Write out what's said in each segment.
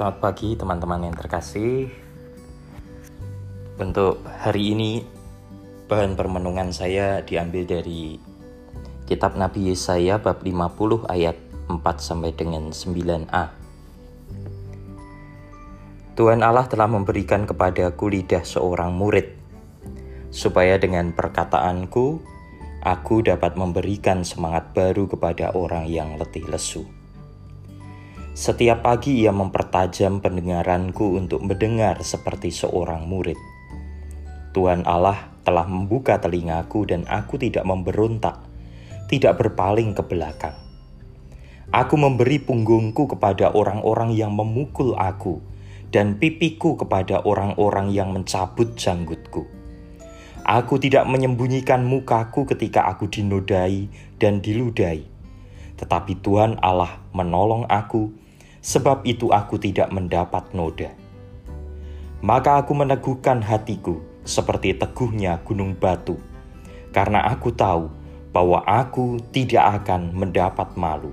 Selamat pagi teman-teman yang terkasih. Untuk hari ini bahan permenungan saya diambil dari kitab Nabi Yesaya bab 50 ayat 4 sampai dengan 9a. Tuhan Allah telah memberikan kepadaku lidah seorang murid supaya dengan perkataanku aku dapat memberikan semangat baru kepada orang yang letih lesu. Setiap pagi ia mempertajam pendengaranku untuk mendengar seperti seorang murid. Tuhan Allah telah membuka telingaku dan aku tidak memberontak, tidak berpaling ke belakang. Aku memberi punggungku kepada orang-orang yang memukul aku dan pipiku kepada orang-orang yang mencabut janggutku. Aku tidak menyembunyikan mukaku ketika aku dinodai dan diludahi. Tetapi Tuhan Allah menolong aku sebab itu aku tidak mendapat noda. Maka aku meneguhkan hatiku seperti teguhnya gunung batu, karena aku tahu bahwa aku tidak akan mendapat malu.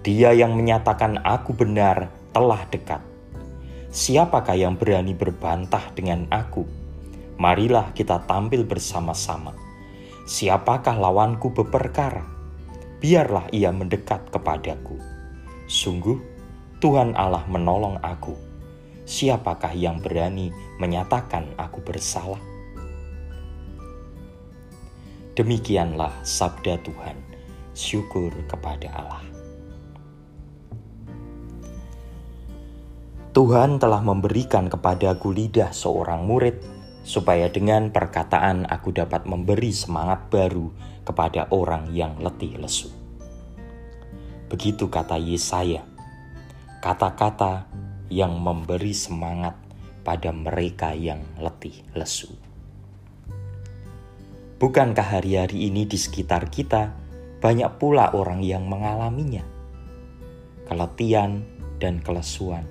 Dia yang menyatakan aku benar telah dekat. Siapakah yang berani berbantah dengan aku? Marilah kita tampil bersama-sama. Siapakah lawanku berperkara? Biarlah ia mendekat kepadaku. Sungguh, Tuhan Allah menolong aku. Siapakah yang berani menyatakan aku bersalah? Demikianlah sabda Tuhan. Syukur kepada Allah. Tuhan telah memberikan kepadaku lidah seorang murid, supaya dengan perkataan aku dapat memberi semangat baru kepada orang yang letih lesu. Begitu kata Yesaya kata-kata yang memberi semangat pada mereka yang letih lesu. Bukankah hari-hari ini di sekitar kita banyak pula orang yang mengalaminya? Keletihan dan kelesuan.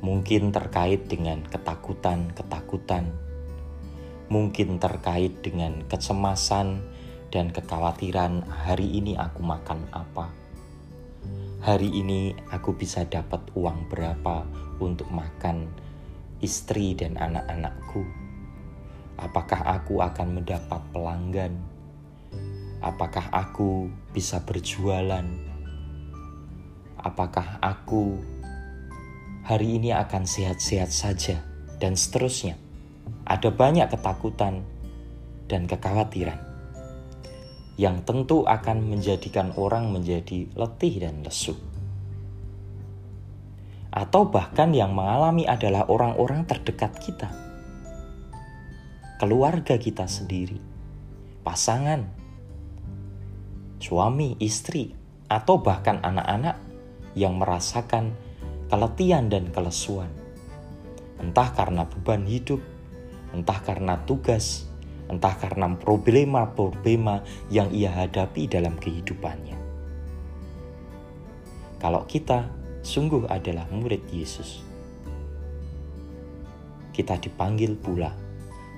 Mungkin terkait dengan ketakutan-ketakutan. Mungkin terkait dengan kecemasan dan kekhawatiran hari ini aku makan apa hari ini aku bisa dapat uang berapa untuk makan istri dan anak-anakku? Apakah aku akan mendapat pelanggan? Apakah aku bisa berjualan? Apakah aku hari ini akan sehat-sehat saja? Dan seterusnya. Ada banyak ketakutan dan kekhawatiran yang tentu akan menjadikan orang menjadi letih dan lesu. Atau bahkan yang mengalami adalah orang-orang terdekat kita, keluarga kita sendiri, pasangan, suami, istri, atau bahkan anak-anak yang merasakan keletihan dan kelesuan, entah karena beban hidup, entah karena tugas, entah karena problema-problema yang ia hadapi dalam kehidupannya. Kalau kita sungguh adalah murid Yesus, kita dipanggil pula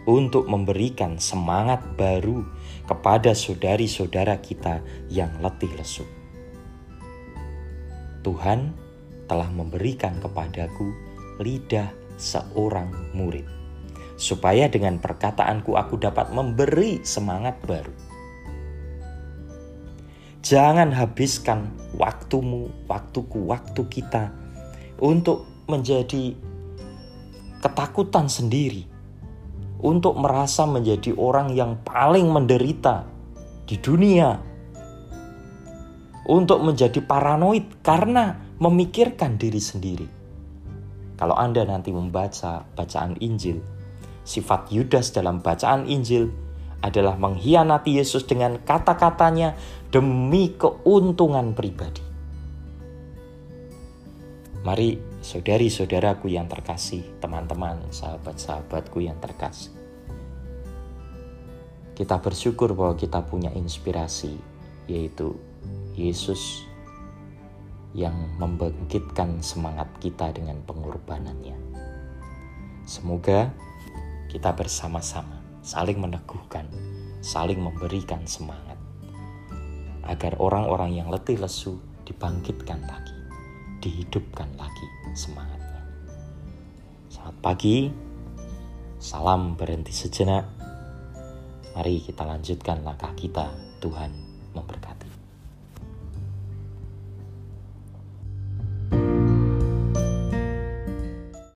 untuk memberikan semangat baru kepada saudari-saudara kita yang letih lesu. Tuhan telah memberikan kepadaku lidah seorang murid supaya dengan perkataanku aku dapat memberi semangat baru. Jangan habiskan waktumu, waktuku, waktu kita untuk menjadi ketakutan sendiri, untuk merasa menjadi orang yang paling menderita di dunia, untuk menjadi paranoid karena memikirkan diri sendiri. Kalau Anda nanti membaca bacaan Injil, Sifat Yudas dalam bacaan Injil adalah mengkhianati Yesus dengan kata-katanya demi keuntungan pribadi. Mari saudari-saudaraku yang terkasih, teman-teman, sahabat-sahabatku yang terkasih. Kita bersyukur bahwa kita punya inspirasi, yaitu Yesus yang membangkitkan semangat kita dengan pengorbanannya. Semoga kita bersama-sama saling meneguhkan, saling memberikan semangat agar orang-orang yang letih lesu dibangkitkan lagi dihidupkan lagi semangatnya. Selamat pagi, salam berhenti sejenak. Mari kita lanjutkan langkah kita. Tuhan memberkati.